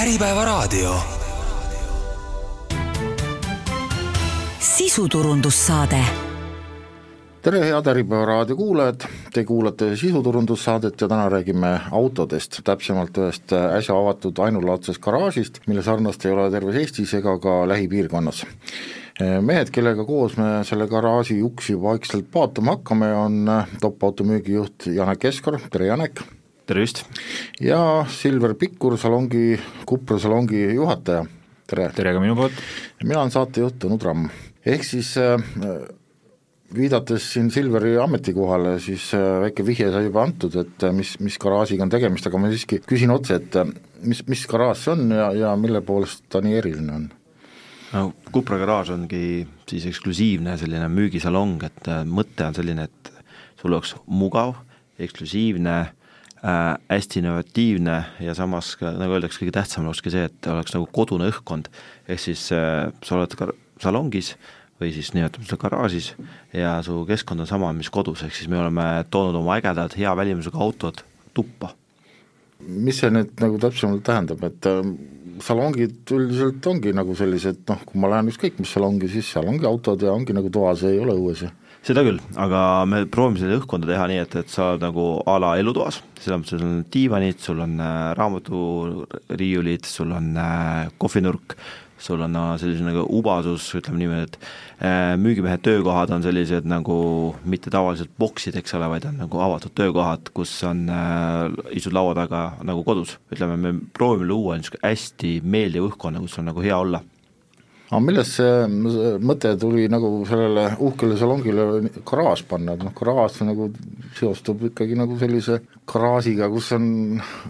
Äripäevaraadio. sisuturundussaade tere, head Äripäeva raadio kuulajad, te kuulate sisuturundussaadet ja täna räägime autodest, täpsemalt ühest äsja avatud ainulaadsest garaažist, mille sarnast ei ole terves Eestis ega ka lähipiirkonnas. mehed, kellega koos me selle garaaži uksi vaikselt vaatama hakkame, on top auto müügijuht Janek Keskor, tere Janek! Tervist! ja Silver Pikkur, salongi, Kupra salongi juhataja, tere! tere ka minu poolt! mina olen saatejuht Tõnu Tramm, ehk siis äh, viidates siin Silveri ametikohale, siis äh, väike vihje sai juba antud, et äh, mis, mis garaažiga on tegemist, aga ma siiski küsin otse, et mis, mis garaaž see on ja, ja mille poolest ta nii eriline on? no Kupra garaaž ongi siis eksklusiivne selline müügisalong, et mõte on selline, et sul oleks mugav, eksklusiivne äh,, hästi innovatiivne ja samas ka, nagu öeldakse, kõige tähtsam olekski see, et oleks nagu kodune õhkkond, ehk siis äh, sa oled ka salongis või siis nimetame seda garaažis ja su keskkond on sama, mis kodus, ehk siis me oleme toonud oma ägedad hea välimusega autod tuppa. mis see nüüd nagu täpsemalt tähendab, et äh, salongid üldiselt ongi nagu sellised noh, kui ma lähen ükskõik mis salongi, siis seal ongi autod ja ongi nagu toas, ei ole õues ja seda küll, aga me proovime seda õhkkonda teha nii, et, et sa oled nagu a la elutoas, selles mõttes, sul on diivanid, sul on äh, raamaturiiulid, sul on äh, kohvinurk, sul on äh, selline nagu ubasus, ütleme niimoodi, et müügimehe töökohad on sellised nagu mitte tavaliselt boksid, eks ole, vaid on nagu avatud töökohad, kus on äh,, istud laua taga nagu kodus, ütleme, me proovime luua niisugune hästi meeldiv õhkkonna, kus on nagu hea olla aga millest see mõte tuli nagu sellele uhkele salongile garaaž panna, et noh, garaaž nagu seostub ikkagi nagu sellise garaažiga, kus on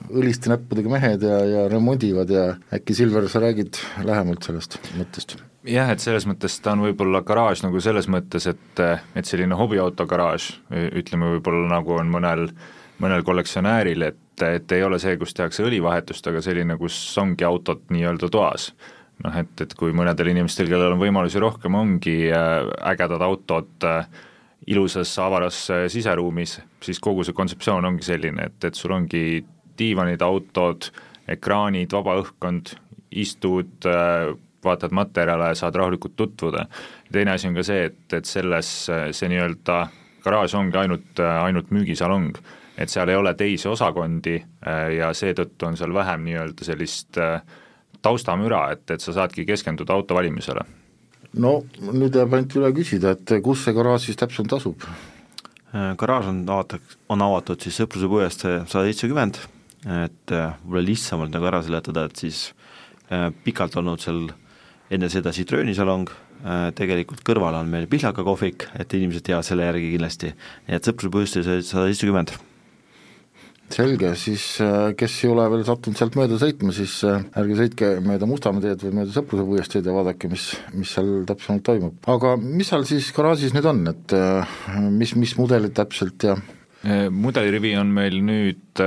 õliste näppudega mehed ja, ja remondivad ja äkki Silver, sa räägid lähemalt sellest mõttest? jah, et selles mõttes ta on võib-olla garaaž nagu selles mõttes, et, et selline hobiauto garaaž, ütleme võib-olla nagu on mõnel, mõnel kollektsionääril, et, et ei ole see, kus tehakse õlivahetust, aga selline, kus ongi autod nii-öelda toas noh, et, et kui mõnedel inimestel, kellel on võimalusi rohkem, ongi äh, ägedad autod äh, ilusas avaras äh, siseruumis, siis kogu see kontseptsioon ongi selline, et, et sul ongi diivanid, autod, ekraanid, vaba õhkkond, istud, vaatad materjale, saad rahulikult tutvuda. teine asi on ka see, et, et selles, see nii-öelda garaaž ongi ainult, ainult müügisalong, et seal ei ole teisi osakondi ja seetõttu on seal vähem nii-öelda sellist äh, taustamüra, et, et sa saadki keskenduda auto valimisele? no nüüd jääb ainult üle küsida, et kus see garaaž siis täpselt asub? Äh, garaaž on avatud, on avatud siis Sõpruse puiestee sada seitsekümmend, et äh, võib-olla lihtsamalt nagu ära seletada, et siis äh, pikalt olnud seal enne seda Citrooni salong, tegelikult kõrval on meil Pihlaka kohvik, et inimesed teavad selle järgi kindlasti, nii et Sõpruse puiestee sada seitsekümmend selge, siis äh, kes ei ole veel sattunud sealt mööda sõitma, siis äh, ärge sõitke mööda Mustamäe teed või mööda Sõpruse puiesteed ja vaadake, mis, mis seal täpsemalt toimub. aga mis seal siis garaažis nüüd on, et äh, mis, mis mudelid täpselt ja mudelirivi on meil nüüd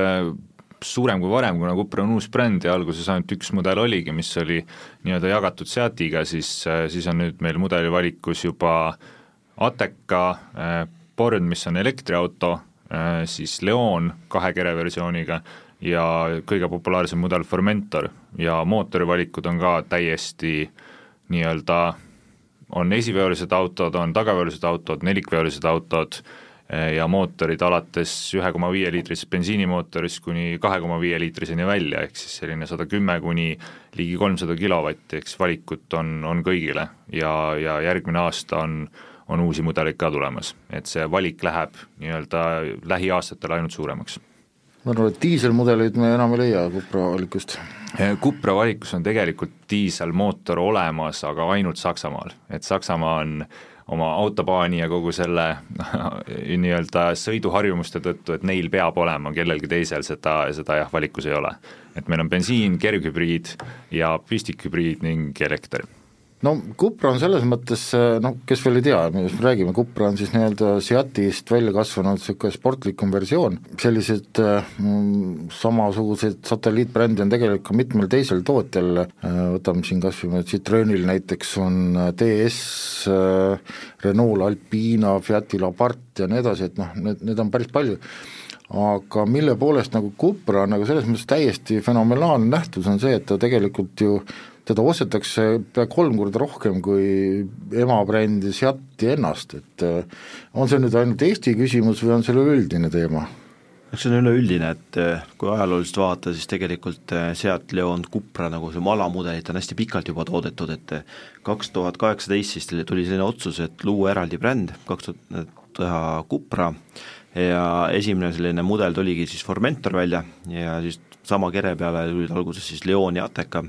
suurem kui varem, kuna Cupra on uus bränd ja alguses ainult üks mudel oligi, mis oli nii-öelda jagatud Seatiga, siis, siis on nüüd meil mudelivalikus juba Ateca, Born, mis on elektriauto, siis Leon kahe kere versiooniga ja kõige populaarsem mudel Formentor. Ja mootorivalikud on ka täiesti nii-öelda, on esiveolised autod, on tagaveolised autod, nelikveolised autod äh, ja mootorid alates ühe koma viie liitrisest bensiinimootorist kuni kahe koma viie liitriseni välja, ehk siis selline sada kümme kuni ligi kolmsada kilovatti, eks valikut on, on kõigile. Ja, ja järgmine aasta on on uusi mudeleid ka tulemas, et see valik läheb nii-öelda lähiaastatel ainult suuremaks. ma arvan, et diiselmudeleid me enam ei leia Cupra valikust. Cupra valikus on tegelikult diiselmootor olemas, aga ainult Saksamaal, et Saksamaa on oma autobaani ja kogu selle nii-öelda sõiduharjumuste tõttu, et neil peab olema, kellelgi teisel seda, seda jah, valikus ei ole. et meil on bensiin, kerghübriid ja püstikhübriid ning elekter no Cupra on selles mõttes noh, kes veel ei tea, millest me räägime, Cupra on siis nii-öelda Seatist välja kasvanud niisugune sportlikum versioon, sellised mm, samasugused satelliitbrändi on tegelikult ka mitmel teisel tootjal, võtame siin kas või Citroenil näiteks on DS, Renault Alpina, Fiatil Abarth ja nii edasi, et noh, need, need on päris palju. Aga mille poolest nagu Cupra on nagu selles mõttes täiesti fenomenaalne nähtus, on see, et ta tegelikult ju teda ostetakse pea kolm korda rohkem kui emabrändi Seati ennast, et on see nüüd ainult Eesti küsimus või on see üleüldine teema? eks see on üleüldine, et eh, kui ajalooliselt vaadata, siis tegelikult eh, Seat Leon Cupra nagu see alamudelit on hästi pikalt juba toodetud, et kaks tuhat kaheksateist siis tuli selline otsus, et luua eraldi bränd, kaks tuhat teha Cupra ja esimene selline mudel tuligi siis Formentor välja ja siis sama kere peale tulid alguses siis Leon ja Ateca,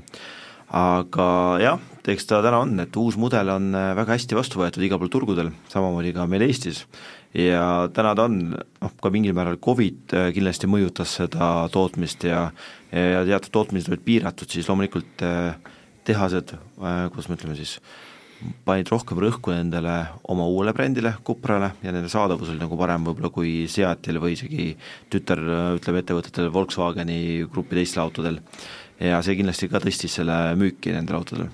aga jah, eks ta täna on, et uus mudel on väga hästi vastu võetud igal pool turgudel, samamoodi ka meil Eestis ja täna ta on noh, ka mingil määral Covid äh, kindlasti mõjutas seda tootmist ja ja teatud tootmised olid piiratud, siis loomulikult äh, tehased, äh, kuidas me ütleme siis, panid rohkem rõhku nendele oma uuele brändile, Cuprale, ja nende saadavus oli nagu parem võib-olla kui Seatil või isegi tütar, ütleme ettevõtetel Volkswageni grupi teistel autodel. Ja see kindlasti ka tõstis selle müüki nendel autodel.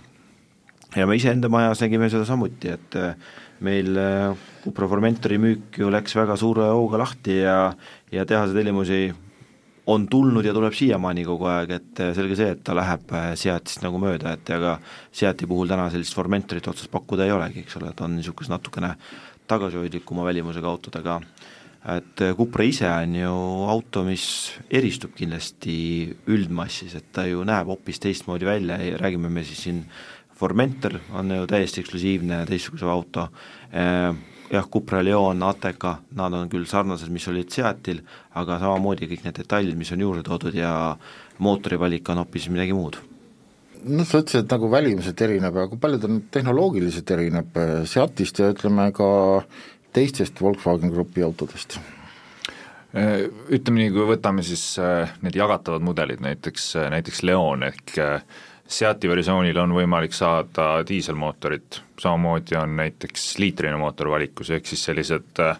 ja me iseenda majas nägime seda samuti, et meil Cupra Formentori müük ju läks väga suure hooga lahti ja ja tehase tellimusi on tulnud ja tuleb siiamaani kogu aeg, et selge see, et ta läheb äh, Seatist nagu mööda, et ega Seati puhul täna sellist Formentorit otsast pakkuda ei olegi, eks ole, ta on niisuguse natukene tagasihoidlikuma välimusega autod, aga et Cupra ise on ju auto, mis eristub kindlasti üldmassis, et ta ju näeb hoopis teistmoodi välja, räägime me siis siin Formentor on ju täiesti eksklusiivne teistsuguse auto, äh, jah, Cupra Leon, Ateca, nad on küll sarnased, mis olid Seatil, aga samamoodi kõik need detailid, mis on juurde toodud ja mootori valik on hoopis midagi muud. Noh, sa ütlesid, et nagu välimuselt erineb, aga kui palju ta nüüd tehnoloogiliselt erineb äh, Seatist ja ütleme ka teistest Volkswagen Grupi autodest? Äh, ütleme nii, kui võtame siis äh, need jagatavad mudelid, näiteks, näiteks Leon ehk Seati versioonil on võimalik saada diiselmootorit, samamoodi on näiteks liitrine mootor valikus, ehk siis sellised äh,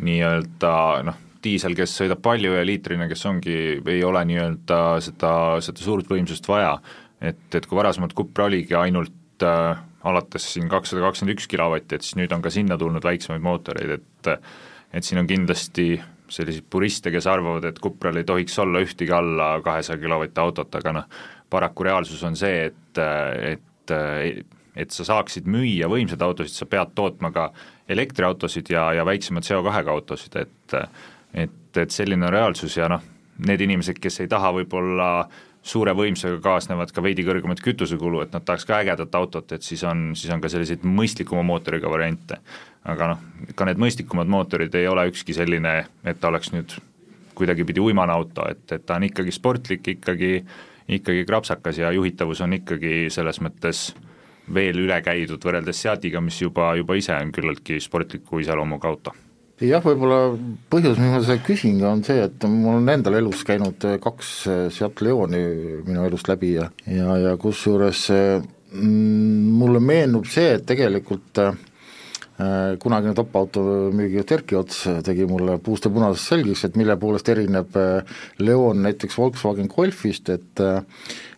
nii-öelda noh, diisel, kes sõidab palju ja liitrine, kes ongi, ei ole nii-öelda seda, seda suurt võimsust vaja. et, et kui varasemalt Cupra oligi ainult äh, alates siin kakssada kakskümmend üks kilovatti, et siis nüüd on ka sinna tulnud väiksemaid mootoreid, et et siin on kindlasti selliseid puriste, kes arvavad, et Cupral ei tohiks olla ühtegi alla kahesaja kilovatti autot, aga noh, paraku reaalsus on see, et, et et sa saaksid müüa võimsaid autosid, sa pead tootma ka elektriautosid ja, ja väiksema CO2-ga autosid, et et, et selline on reaalsus ja noh, need inimesed, kes ei taha võib-olla suure võimsusega kaasnevad ka veidi kõrgemat kütusekulu, et nad tahaks ka ägedat autot, et siis on, siis on ka selliseid mõistlikuma mootoriga variante. aga noh, ka need mõistlikumad mootorid ei ole ükski selline, et ta oleks nüüd kuidagipidi uimane auto, et, et ta on ikkagi sportlik, ikkagi ikkagi krapsakas ja juhitavus on ikkagi selles mõttes veel üle käidud võrreldes Seatiga, mis juba, juba ise on küllaltki sportliku iseloomuga auto jah, võib-olla põhjus, miks ma seda küsin, on see, et mul on endal elus käinud kaks Seat Leoni minu elust läbi ja ja, ja kusjuures mm, mulle meenub see, et tegelikult äh, Äh, kunagine top-auto müügijuht Erki Ots tegi mulle puust ja punasest selgeks, et mille poolest erineb äh, Leon näiteks Volkswagen Golfist, et äh,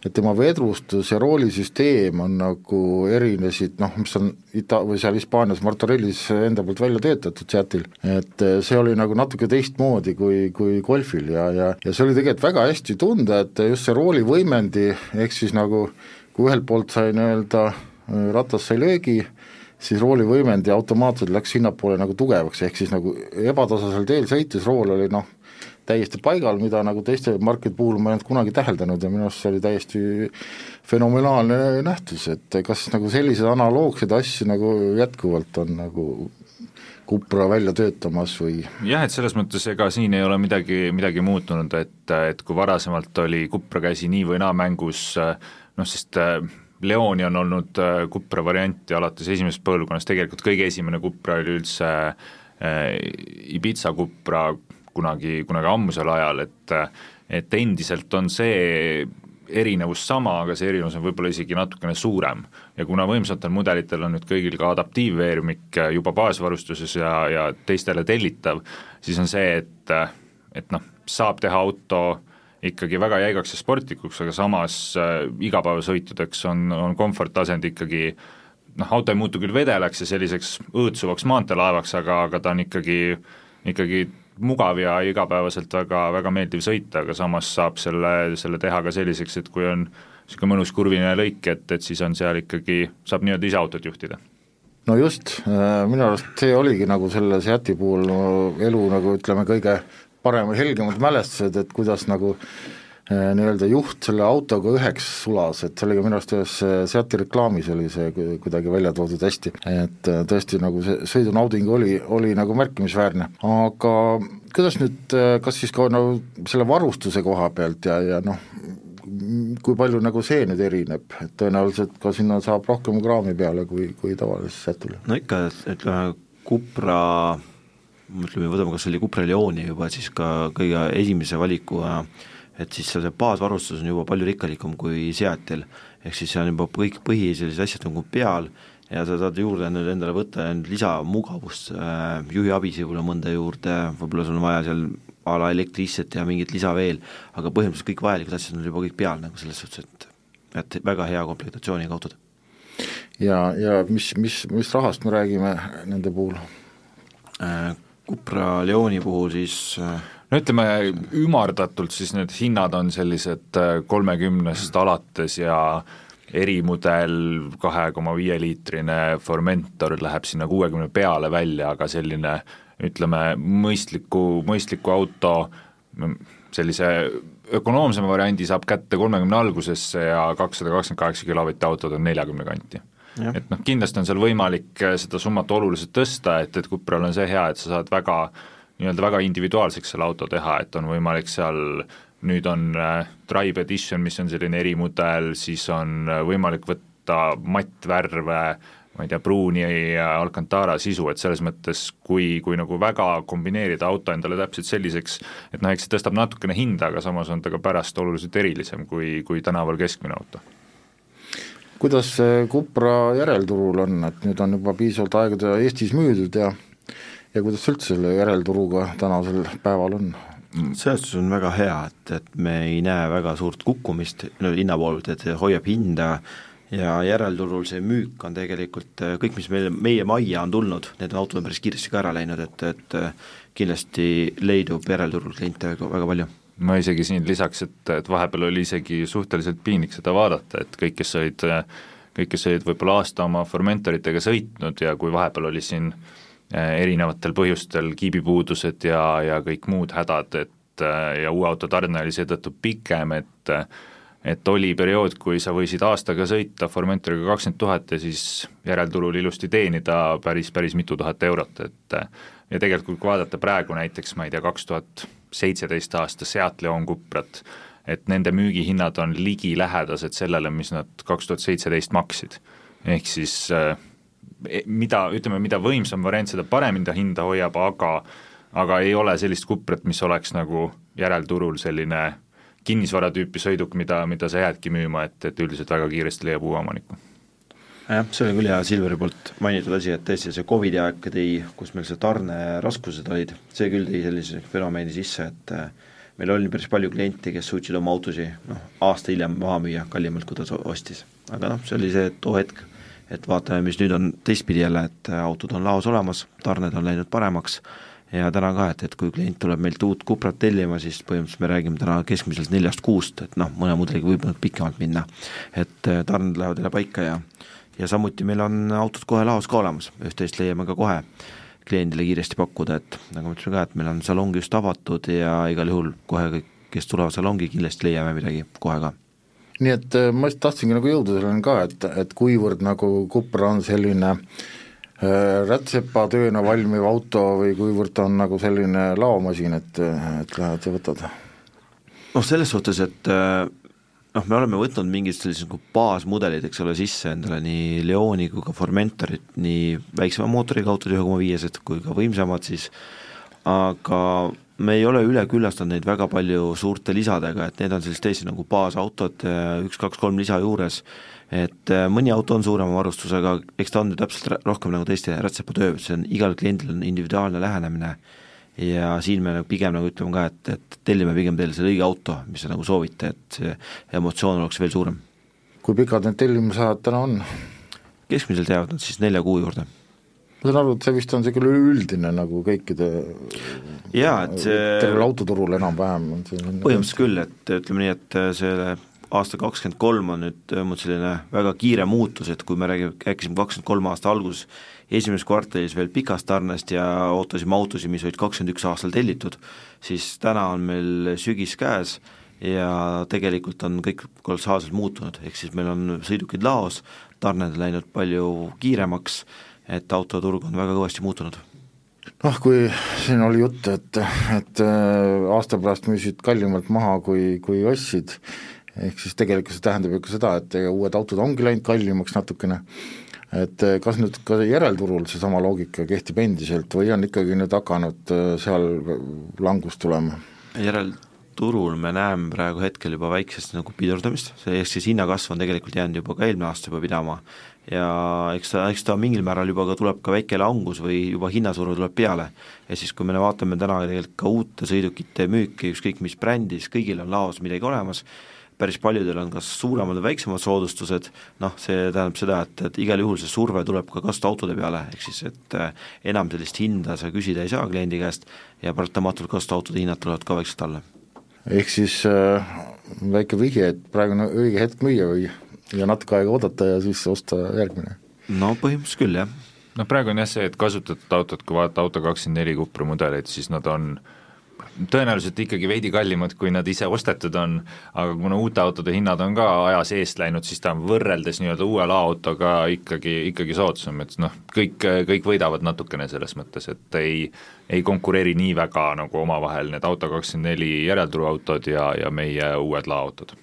et tema vedrustus ja roolisüsteem on nagu erinesid noh, mis on Ita- või seal Hispaanias Martorellis enda poolt välja töötatud Seatil, et see oli nagu natuke teistmoodi kui, kui Golfil ja, ja ja see oli tegelikult väga hästi tunda, et just see roolivõimendi, ehk siis nagu kui ühelt poolt sai nii-öelda ratas sai löögi, siis roolivõimendi automaatselt läks sinnapoole nagu tugevaks, ehk siis nagu ebatasasel teel sõites rool oli noh, täiesti paigal, mida nagu teiste markide puhul ma ei olnud kunagi täheldanud ja minu arust see oli täiesti fenomenaalne nähtus, et kas nagu selliseid analoogseid asju nagu jätkuvalt on nagu Cupra välja töötamas või? jah, et selles mõttes ega siin ei ole midagi, midagi muutunud, et, et kui varasemalt oli Cupra käsi nii või naa mängus noh, sest Leoni on olnud äh, varianti alates esimesest põlvkonnast, tegelikult kõige esimene Cupra oli üldse äh, Ibiza Cupra kunagi, kunagi ammusel ajal, et et endiselt on see erinevus sama, aga see erinevus on võib-olla isegi natukene suurem. ja kuna võimsatel mudelitel on nüüd kõigil ka adaptiivveermik äh, juba baasvarustuses ja, ja teistele tellitav, siis on see, et et noh, saab teha auto ikkagi väga jäigaks ja sportlikuks, aga samas äh, igapäevasõitudeks on, on komforttasand ikkagi noh, auto ei muutu küll vedelaks ja selliseks õõtsuvaks maanteelaevaks, aga, aga ta on ikkagi, ikkagi mugav ja igapäevaselt väga, väga meeldiv sõita, aga samas saab selle, selle teha ka selliseks, et kui on niisugune mõnus kurviline lõik, et, et siis on seal ikkagi, saab nii-öelda ise autot juhtida. No just, äh, minu arust see oligi nagu selle Seati puhul no, elu nagu ütleme, kõige parem, helgemad mälestused, et kuidas nagu äh, nii-öelda juht selle autoga üheks sulas, et see oli ka minu arust ühes äh, Seati reklaamis oli see kuidagi välja toodud hästi, et tõesti nagu see sõidunauding oli, oli nagu märkimisväärne, aga kuidas nüüd, kas siis ka nagu selle varustuse koha pealt ja, ja noh, kui palju nagu see nüüd erineb, et tõenäoliselt ka sinna saab rohkem kraami peale kui, kui tavalisesse sätule? no ikka, ütleme Cupra, ütleme, võtame kas oli Cupra Leoni juba siis ka kõige esimese valiku, et siis see baasvarustus on juba palju rikkalikum kui Seatil, ehk siis see on juba kõik põhi sellised asjad nagu peal ja sa saad juurde nüüd endale võtta lisamugavust äh,, juhiabisi võib-olla mõnda juurde, võib-olla sul on vaja seal a la elektriisset ja mingit lisa veel, aga põhimõtteliselt kõik vajalikud asjad on juba kõik peal nagu selles suhtes, et et väga hea komplektatsiooniga autod. ja, ja mis, mis, mis rahast me räägime nende puhul äh,? Cupra Leoni puhul siis äh, no ütleme, ümardatult siis need hinnad on sellised äh, kolmekümnest alates ja erimudel kahe koma viie liitrine Formentor läheb sinna kuuekümne peale välja, aga selline ütleme, mõistliku, mõistliku auto sellise ökonoomsema variandi saab kätte kolmekümne algusesse ja kakssada kakskümmend kaheksa kilovatti autod on neljakümne kanti. Et noh, kindlasti on seal võimalik seda summat oluliselt tõsta, et, et Cupral on see hea, et sa saad väga nii-öelda väga individuaalseks selle auto teha, et on võimalik seal nüüd on äh, Drive Edition, mis on selline erimudel, siis on äh, võimalik võtta mattvärve äh,, ma ei tea, pruuni Alcantara sisu, et selles mõttes kui, kui nagu väga kombineerida auto endale täpselt selliseks, et noh, eks see tõstab natukene hinda, aga samas on ta ka pärast oluliselt erilisem kui, kui tänaval keskmine auto kuidas see Cupra järelturul on, et nüüd on juba piisavalt aega teda Eestis müüdud ja ja kuidas üldse selle järelturuga tänasel päeval on? selles suhtes on väga hea, et, et me ei näe väga suurt kukkumist no hinna poolt, et hoiab hinda ja järelturul see müük on tegelikult äh, kõik, mis meile, meie majja on tulnud, need autod on päris kiiresti ka ära läinud, et, et äh, kindlasti leidub järelturul kliente väga, väga palju ma isegi siin lisaks, et, et vahepeal oli isegi suhteliselt piinlik seda vaadata, et kõik, kes olid, kõik, kes olid võib-olla aasta oma Formentoritega sõitnud ja kui vahepeal oli siin äh, erinevatel põhjustel kiibipuudused ja, ja kõik muud hädad, et ja uue auto tarne oli seetõttu pikem, et et oli periood, kui sa võisid aastaga sõita Formentoriga kakskümmend tuhat ja siis järelturul ilusti teenida päris, päris mitu tuhat eurot, et ja tegelikult, kui vaadata praegu näiteks, ma ei tea, kaks tuhat seitseteist aasta Seat Leon Cuprat, et nende müügihinnad on ligilähedased sellele, mis nad kaks tuhat seitseteist maksid. ehk siis eh, mida, ütleme, mida võimsam variant, seda paremini ta hinda hoiab, aga aga ei ole sellist Cuprat, mis oleks nagu järelturul selline kinnisvara tüüpi sõiduk, mida, mida sa jäädki müüma, et, et üldiselt väga kiiresti leiab uue omaniku. Jah, see oli küll hea Silveri poolt mainitud asi, et tõesti see Covidi aeg tõi, kus meil see tarneraskused olid, see küll tõi sellise fenomeni sisse, et äh, meil oli päris palju kliente, kes suutsid oma autosid noh, aasta hiljem maha müüa kallimalt, kui ta ostis. aga noh, see oli see too hetk, et vaatame, mis nüüd on teistpidi jälle, et autod on laos olemas, tarned on läinud paremaks ja täna ka, et, et kui klient tuleb meilt uut Cuprat tellima, siis põhimõtteliselt me räägime täna keskmiselt neljast kuust, et noh, mõne mudeliga võib pikemalt minna. et äh, tarned lähevad jälle paika ja ja samuti meil on autod kohe laos ka olemas, üht-teist leiame ka kohe kliendile kiiresti pakkuda, et nagu ma ütlesin ka, et meil on salong just avatud ja igal juhul kohe kõik, kes tulevad salongi, kindlasti leiame midagi kohe ka nii et äh, ma just tahtsingi nagu jõuda selleni ka, et, et kuivõrd nagu Cupra on selline äh, Äh, rätsepatööna valmiv auto või kuivõrd ta on nagu selline laomasin, et, et lähed ja võtad? noh, selles suhtes, et äh, noh, me oleme võtnud mingid sellised nagu baasmudelid, eks ole, sisse endale nii Leoni kui ka Formentorit, nii väiksema mootoriga autod, ühe koma viiesed, kui ka võimsamad siis, aga me ei ole üle küllastanud neid väga palju suurte lisadega, et need on sellised tõesti nagu baasautod, üks, kaks, kolm lisa juures. Et äh, mõni auto on suurema varustusega, eks ta on ju täpselt rohkem nagu teiste rätsepatöö, see on, igal kliendil on individuaalne lähenemine ja siin me nagu pigem nagu ütleme ka, et, et tellime pigem teile selle õige auto, mis te nagu soovite, et see emotsioon oleks veel suurem. kui pikad need tellimusajad täna on? keskmiselt jäävad nad siis nelja kuu juurde. ma saan aru, et see vist on niisugune üleüldine nagu kõikide jaa, et see tervel autoturul enam-vähem on see põhimõtteliselt küll, et ütleme nii, et see aasta kakskümmend kolm on nüüd toimunud selline väga kiire muutus, et kui me räägime, rääkisime kakskümmend kolm aasta alguses esimeses kvartalis veel pikast tarnest ja ootasime autosid, mis olid kakskümmend üks aastal tellitud, siis täna on meil sügis käes ja tegelikult on kõik kolossaalselt muutunud, ehk siis meil on sõidukid laos, tarned läinud palju kiiremaks et autoturg on väga kõvasti muutunud. Noh, kui siin oli jutt, et, et äh, aasta pärast müüsid kallimalt maha, kui, kui ostsid, ehk siis tegelikult see tähendab ju ka seda, et uued autod ongi läinud kallimaks natukene, et äh, kas nüüd ka järelturul seesama loogika kehtib endiselt või on ikkagi nüüd hakanud äh, seal langus tulema? järelturul me näeme praegu hetkel juba väiksest nagu pidurdamist, ehk siis hinnakasv on tegelikult jäänud juba ka eelmine aasta juba pidama ja eks ta, eks ta mingil määral juba ka tuleb ka väike langus või juba hinnasurve tuleb peale. ja siis, kui me vaatame täna tegelikult ka uute sõidukite müüki, ükskõik mis brändis, kõigil on laos midagi olemas, päris paljudel on kas suuremad või väiksemad soodustused, noh, see tähendab seda, et, et igal juhul see surve tuleb ka kasutautode peale, ehk siis et äh, enam sellist hinda sa küsida ei saa kliendi käest ja paratamatult kasutaautode hinnad tulevad ka vaikselt alla. ehk siis äh, väike vihje, et praegu on õige hetk müüa või ja natuke aega oodata ja siis osta järgmine. no põhimõtteliselt küll, jah. noh, praegu on jah see, et kasutatud autod, kui vaadata auto kakskümmend neli Cupra mudeleid, siis nad on tõenäoliselt ikkagi veidi kallimad, kui nad ise ostetud on, aga kuna uute autode hinnad on ka ajas eest läinud, siis ta on võrreldes nii-öelda uue laoautoga ikkagi, ikkagi soodsam, et noh, kõik, kõik võidavad natukene selles mõttes, et ei ei konkureeri nii väga nagu omavahel need auto kakskümmend neli järelturuautod ja, ja meie uued laoautod.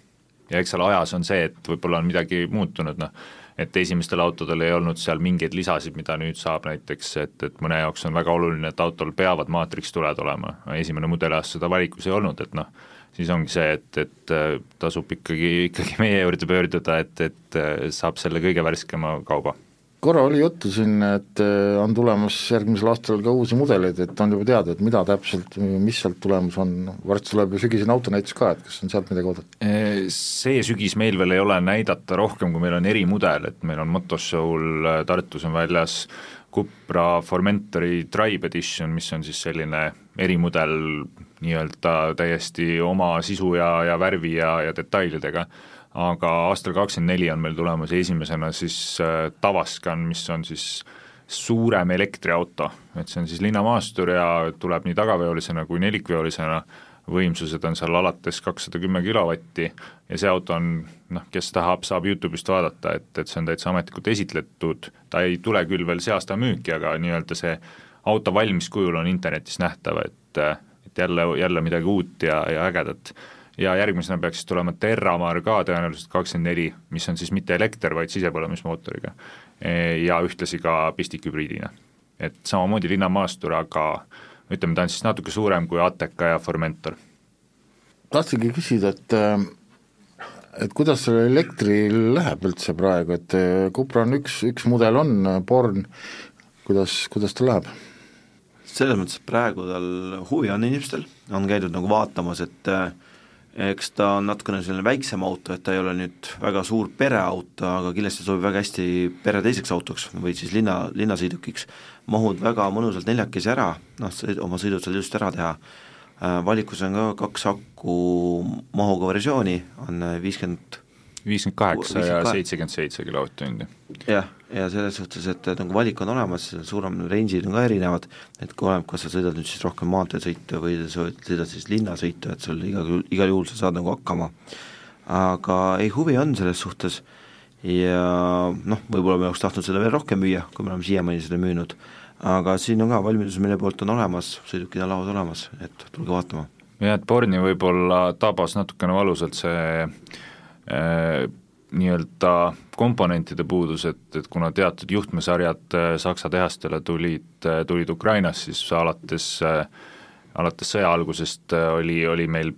Ja eks seal ajas on see, et võib-olla on midagi muutunud, noh, et esimestel autodel ei olnud seal mingeid lisasid, mida nüüd saab näiteks, et, et mõne jaoks on väga oluline, et autol peavad maatrikstuled olema, esimene mudeliaasta seda valikus ei olnud, et noh, siis ongi see, et, et äh, tasub ikkagi, ikkagi meie juurde pöörduda, et, et äh, saab selle kõige värskema kauba korra oli juttu siin, et äh, on tulemas järgmisel aastal ka uusi mudeleid, et on juba teada, et mida täpselt, mis sealt tulemas on, varsti tuleb ju sügisene autonäitus ka, et kas on sealt midagi oodata? Äh, see sügis meil veel ei ole näidata rohkem, kui meil on erimudel, et meil on Motoshow'l äh, Tartus on väljas Cupra Formentori Tribe Edition, mis on siis selline erimudel nii-öelda täiesti oma sisu ja, ja värvi ja, ja detailidega. Aga aastal kakskümmend neli on meil tulemas esimesena siis äh, Tavascan, mis on siis suurem elektriauto, et see on siis linnamaastur ja tuleb nii tagaveolisena kui nelikveolisena, võimsused on seal alates kakssada kümme kilovatti. Ja see auto on noh, kes tahab, saab Youtube'ist vaadata, et, et see on täitsa ametlikult esitletud, ta ei tule küll veel see aasta müüki, aga nii-öelda see auto valmis kujul on internetis nähtav, et, et jälle, jälle midagi uut ja, ja ägedat ja järgmisena peaks siis tulema Terramar ka tõenäoliselt kakskümmend neli, mis on siis mitte elekter, vaid sisepõlemismootoriga. E, ja ühtlasi ka pistikhübriidina. et samamoodi linnamaastur, aga ütleme, ta on siis natuke suurem kui Ateca ja Formentor. tahtsingi küsida, et et kuidas sellel elektril läheb üldse praegu, et Cupra on üks, üks mudel on, Born, kuidas, kuidas tal läheb? Selles mõttes, praegu tal huvi on inimestel, on käidud nagu vaatamas, et äh, eks ta on natukene selline väiksem auto, et ta ei ole nüüd väga suur pereauto, aga kindlasti sobib väga hästi pere teiseks autoks või siis linna, linnasõidukiks. mahud väga mõnusalt neljakesi ära, noh, oma sõidud saad ilusti ära teha, äh, valikus on ka kaks aku mahuga versiooni, on viiskümmend viiskümmend kaheksa ja seitsekümmend seitse kilovatt-tundi. jah, ja selles suhtes, et nagu valik on olemas, suurem range'id on ka erinevad, et kui oleneb, kas sa sõidad nüüd siis rohkem maanteesõitu või sa sõidad siis linnasõitu, et sul igal, igal juhul sa saad nagu hakkama. aga ei, huvi on selles suhtes ja noh, võib-olla me oleks tahtnud seda veel rohkem müüa, kui me oleme siiamaani seda müünud, aga siin on ka valmidus meie poolt on olemas, sõidukid on lauas olemas, et tulge vaatama. jah, et Borni võib-olla tabas natukene valusalt see nii-öelda komponentide puudus, et, et kuna teatud juhtmesarjad äh, Saksa tehastele tulid, äh, tulid Ukrainast, siis alates, alates sõja algusest oli, oli meil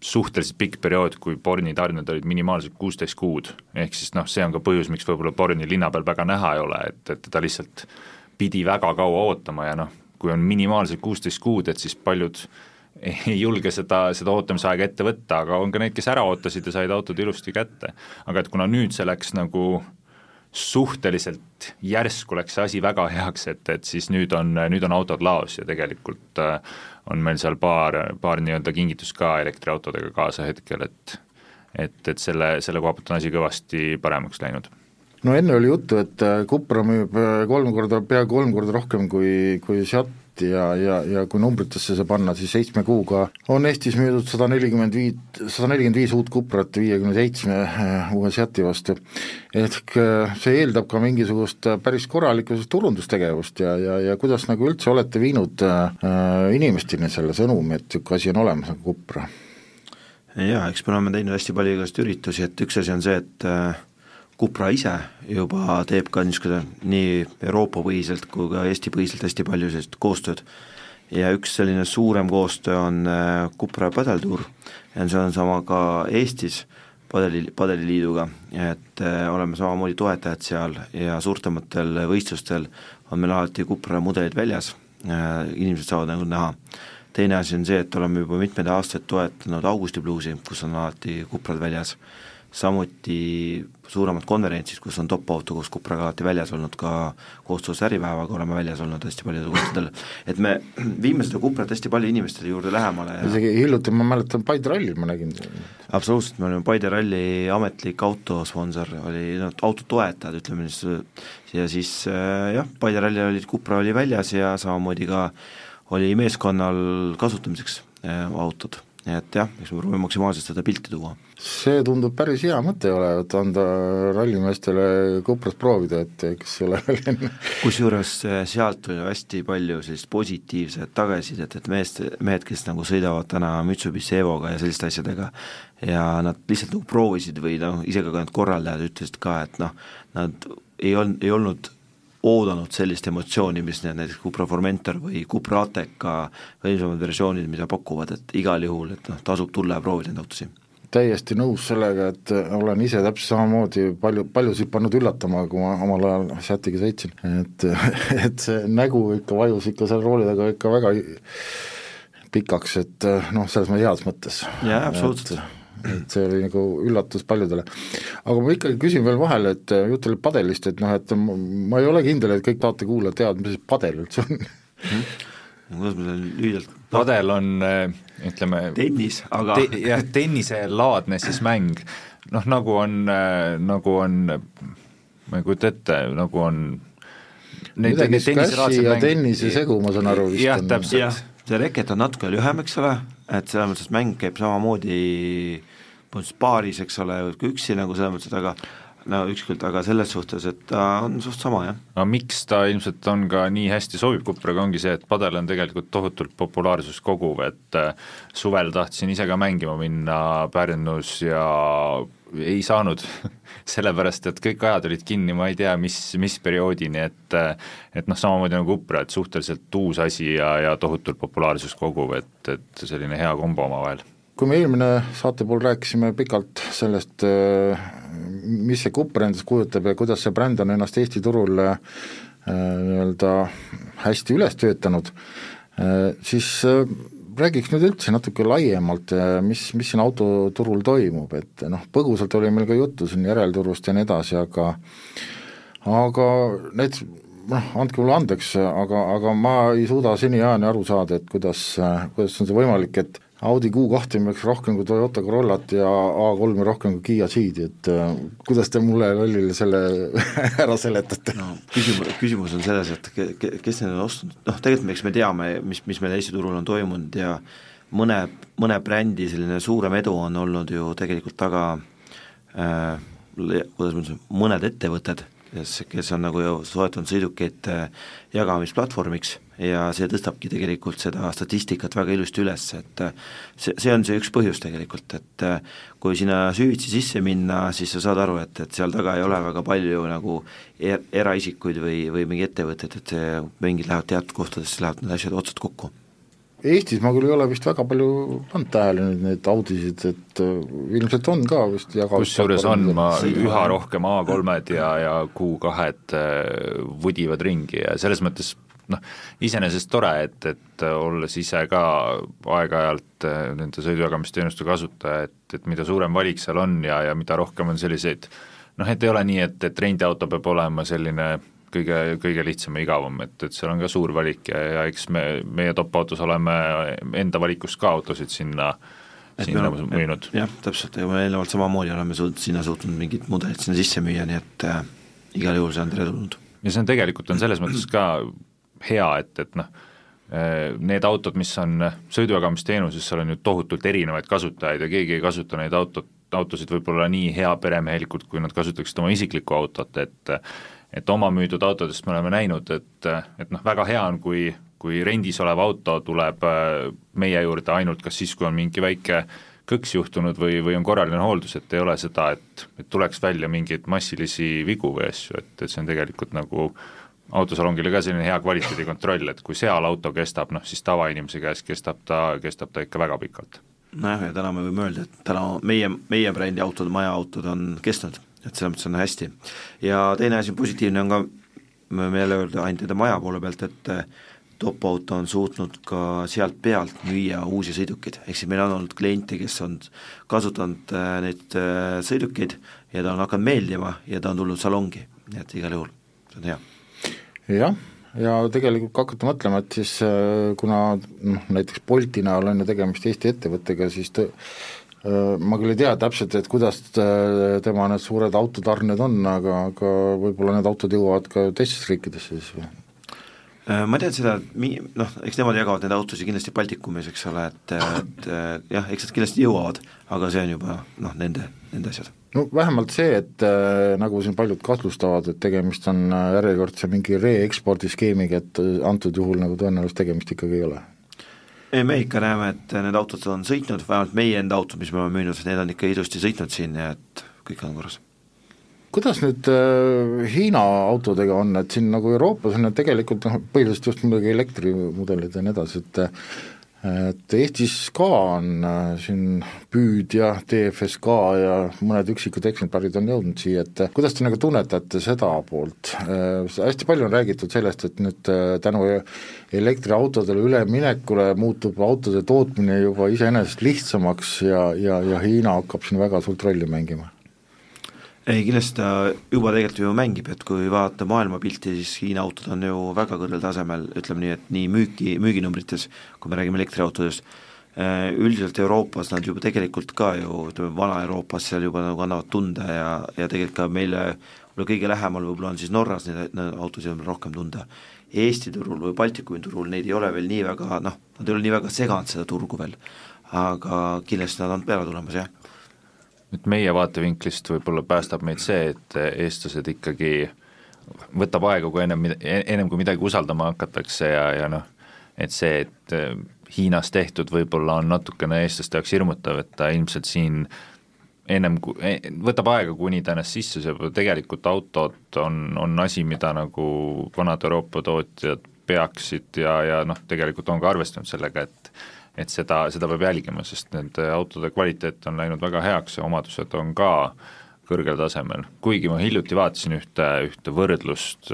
suhteliselt pikk periood, kui Borni tarned olid minimaalselt kuusteist kuud, ehk siis noh, see on ka põhjus, miks võib-olla Borni linna peal väga näha ei ole, et, et teda lihtsalt pidi väga kaua ootama ja noh, kui on minimaalselt kuusteist kuud, et siis paljud äh, ei julge seda, seda ootamisaega ette võtta, aga on ka neid, kes ära ootasid ja said autod ilusti kätte. aga et kuna nüüd see läks nagu suhteliselt järsku läks see asi väga heaks, et, et siis nüüd on, nüüd on autod laos ja tegelikult äh, on meil seal paar, paar nii-öelda kingitust ka elektriautodega kaasa hetkel, et et, et selle, selle koha pealt on asi kõvasti paremaks läinud no enne oli juttu, et äh, Cupra müüb äh, kolm korda, peaaegu kolm korda rohkem kui, kui Seat ja, ja, ja kui numbritesse see panna, siis seitsme kuuga on Eestis müüdud sada nelikümmend viit, sada nelikümmend viis uut Cuprat viiekümne seitsme äh, uue Seati vastu. ehk see eeldab ka mingisugust päris korralikku turundustegevust ja, ja, ja kuidas nagu üldse olete viinud äh, inimesteni selle sõnumi, et niisugune asi on olemas nagu Cupra? jaa, eks me oleme teinud hästi palju igasuguseid üritusi, et üks asi on see, et äh, Cupra ise juba teeb ka niisugune nii Euroopa-põhiselt kui ka Eesti-põhiselt hästi palju sellist koostööd. ja üks selline suurem koostöö on äh, Cupra padeltuur. Ja see on sama ka Eestis padeli, padeliliiduga, et äh, oleme samamoodi toetajad seal ja suurtematel võistlustel on meil alati Cupra mudelid väljas, inimesed saavad nagu näha. Teine asi on see, et oleme juba mitmeid aastaid toetanud Augusti bluusi, kus on alati kuprad väljas, samuti suuremad konverentsid, kus on top-auto koos kupraga alati väljas olnud, ka koostöös Äripäevaga oleme väljas olnud hästi paljudel kohtadel, et me viime seda kuprat hästi palju inimestele juurde lähemale ja isegi hiljuti ma mäletan Paide rallil ma nägin. absoluutselt, me olime Paide ralli ametlik autosponsor, oli no, autotoetajad, ütleme siis, ja siis äh, jah, Paide rallil olid, Cupra oli väljas ja samamoodi ka oli meeskonnal kasutamiseks äh, autod, et jah, eks me proovime maksimaalselt seda pilti tuua. see tundub päris hea mõte olevat, anda rallimeestele Kopras proovida, et ei ole kusjuures äh, sealt tuli hästi palju sellist positiivset tagasisidet, et meest, mehed, kes nagu sõidavad täna Mitsubishi Evoga ja selliste asjadega, ja nad lihtsalt nagu proovisid või noh, isegi ka need korraldajad ütlesid ka, et noh, nad ei olnud, ei olnud oodanud sellist emotsiooni, mis need näiteks Cupra Formentor või Cupra Ateca võimsamad versioonid, mida pakuvad, et igal juhul, et noh, tasub tulla ja proovida neid autosid. Täiesti nõus sellega, et olen ise täpselt samamoodi palju, paljusid pannud üllatama, kui ma omal ajal Seatiga sõitsin, et, et see nägu ikka vajus ikka seal rooli taga ikka väga pikaks, et noh, selles mõttes heas mõttes. jaa, absoluutselt et see oli nagu üllatus paljudele. aga ma ikkagi küsin veel vahele, et äh, jutt oli padelist, et noh, et ma ei ole kindel, et kõik saatekuulajad teavad, mis padel üldse on kuidas ma selle lühidalt padel on äh, ütleme tennis, aga te, jah, tenniselaadne siis mäng, noh nagu on, äh, nagu on, ma ei kujuta ette, nagu on midagi squashi ja tennise segu, ma saan aru vist jah, täpselt. see reket on natuke lühem, eks ole, et selles mõttes, mäng käib samamoodi põhimõtteliselt paaris, eks ole, kui üksi nagu selles mõttes, et aga no ükskõik, aga selles suhtes, et ta on suht sama, jah. aga miks ta ilmselt on ka nii hästi sobib Kupraga, ongi see, et padel on tegelikult tohutult populaarsust koguv, et äh, suvel tahtsin ise ka mängima minna Pärnus ja ei saanud sellepärast, et kõik ajad olid kinni, ma ei tea, mis, mis perioodini, et äh, et noh, samamoodi nagu Kupra, et suhteliselt uus asi ja, ja tohutult populaarsust koguv, et, et selline hea kombo omavahel kui me eelmine saate pool rääkisime pikalt sellest, äh, mis see Cupra endast kujutab ja kuidas see bränd on ennast Eesti turul äh, nii-öelda hästi üles töötanud, äh, siis räägiks nüüd üldse natuke laiemalt, mis, mis siin autoturul toimub, et noh, põgusalt oli meil ka juttu siin järelturust ja nii edasi, aga aga näiteks noh, andke mulle andeks, aga, aga ma ei suuda seniajani aru saada, et kuidas, kuidas on see võimalik, et Audi Q2 müüks rohkem kui Toyota Corollat ja A3-i rohkem kui Kiia Ceedi, et äh, kuidas te mulle lollile selle ära seletate? no küsimus, küsimus on selles, et ke, kes need on ostnud, noh tegelikult eks me teame, mis, mis meil Eesti turul on toimunud ja mõne, mõne brändi selline suurem edu on olnud ju tegelikult taga äh, kuidas ma ütlen, mõned ettevõtted, kes, kes on nagu ju soetanud sõidukeid äh, jagamisplatvormiks. Ja see tõstabki tegelikult seda statistikat väga ilusti üles, et äh, see, see on see üks põhjus tegelikult, et äh, kui sinna süvitsi sisse minna, siis sa saad aru, et, et seal taga ei ole väga palju nagu er, eraisikuid või, või mingi ettevõtted, et see, mingid lähevad teatud kohtadesse, lähevad need asjad otsad kokku Eestis ma küll ei ole vist väga palju pannud tähele nüüd neid audisid, et äh, ilmselt on ka vist kusjuures on, ma üha rohkem A3-d ja, ja Q2-d vudivad ringi ja selles mõttes noh, iseenesest tore, et, et olles ise ka aeg-ajalt äh, nende sõidujagamisteenuste kasutaja, et, et mida suurem valik seal on ja, ja mida rohkem on selliseid noh, et ei ole nii, et, et rendiauto peab olema selline kõige, kõige lihtsam ja igavam, et, et seal on ka suur valik ja, ja eks me, meie top-autos oleme enda valikust ka autosid sinna et sinna müünud. jah, täpselt, ja me eelnevalt samamoodi oleme suut-, sinna suutnud mingid mudelid sinna sisse müüa, nii et äh, igal juhul see on teretulnud. ja see on tegelikult, on selles mõttes ka hea, et, et noh, äh, need autod, mis on sõidujagamisteenuses, seal on ju tohutult erinevaid kasutajaid ja keegi ei kasuta neid autot, autosid võib-olla nii heaperemehelikult, kui nad kasutaksid oma isiklikku autot, et et oma müüdud autodest me oleme näinud, et, et noh, väga hea on, kui, kui rendis olev auto tuleb äh, meie juurde ainult kas siis, kui on mingi väike kõks juhtunud või, või on korraline hooldus, et ei ole seda, et, et tuleks välja mingeid massilisi vigu või asju, et, et see on tegelikult nagu autosalongile ka selline hea kvaliteedikontroll, et kui seal auto kestab, noh siis tavainimese käes kestab ta, kestab ta ikka väga pikalt. nojah, ja täna me võime öelda, et täna meie, meie brändi autod, majaautod on kestnud et selles mõttes on hästi. ja teine asi positiivne on ka, me võime jälle öelda ainult nende maja poole pealt, et eh, top-auto on suutnud ka sealt pealt müüa uusi sõidukeid, ehk siis meil on olnud kliente, kes on kasutanud eh, neid eh, sõidukeid ja ta on hakanud meeldima ja ta on tulnud salongi, nii et igal juhul see on hea. jah, ja tegelikult kui hakata mõtlema, et siis kuna noh, näiteks Bolti näol on ju tegemist Eesti ettevõttega, siis tõ-, ma küll ei tea täpselt, et kuidas äh, tema need suured autotarned on, aga, aga võib-olla need autod jõuavad ka teistesse riikidesse siis või? Äh, ma tean seda, et mi-, noh, eks nemad jagavad neid autosid kindlasti Baltikumis, eks ole, et, et jah, eks nad kindlasti jõuavad, aga see on juba noh, nende, nende asjad. no vähemalt see, et äh, nagu siin paljud kahtlustavad, et tegemist on järjekordse mingi re-ekspordiskeemiga, et antud juhul nagu tõenäoliselt tegemist ikkagi ei ole ei, me ikka näeme, et need autod on sõitnud, vähemalt meie enda autod, mis me oleme müünud, need on ikka ilusti sõitnud siin ja et kõik on korras. kuidas nüüd äh, Hiina autodega on, et siin nagu Euroopas on need tegelikult noh, põhiliselt just muidugi elektrimudelid ja nii edasi, et et Eestis ka on äh, siin Püüd ja DFSK ja mõned üksikud eksemplarid on jõudnud siia, et äh, kuidas te nagu tunnetate seda poolt? Äh,, hästi palju on räägitud sellest, et nüüd äh, tänu elektriautodele üleminekule muutub autode tootmine juba iseenesest lihtsamaks ja, ja, ja Hiina hakkab siin väga suurt rolli mängima ei, kindlasti ta juba tegelikult ju mängib, et kui vaadata maailmapilti, siis Hiina autod on ju väga kõrgel tasemel, ütleme nii, et nii müüki, müüginumbrites, kui me räägime elektriautodest, äh, üldiselt Euroopas nad juba tegelikult ka ju, ütleme Vana-Euroopas seal juba nagu annavad tunda ja, ja tegelikult ka meile võib-olla kõige lähemal võib-olla on siis Norras neid, neid autosid on rohkem tunda. Eesti turul või Baltikumi turul neid ei ole veel nii väga noh, nad ei ole nii väga seganud seda turgu veel, aga kindlasti nad on peale tulemas, jah nüüd meie vaatevinklist võib-olla päästab meid see, et eestlased ikkagi võtab aega, kui ennem, ennem kui midagi usaldama hakatakse ja, ja noh, et see, et äh, Hiinas tehtud võib-olla on natukene eestlaste jaoks hirmutav, et ta ilmselt siin ennem, e-, võtab aega, kuni ta ennast sisse sööb, tegelikult autod on, on asi, mida nagu vanad Euroopa tootjad peaksid ja, ja noh, tegelikult on ka arvestanud sellega, et et seda, seda peab jälgima, sest nende autode kvaliteet on läinud väga heaks ja omadused on ka kõrgel tasemel, kuigi ma hiljuti vaatasin ühte, ühte võrdlust,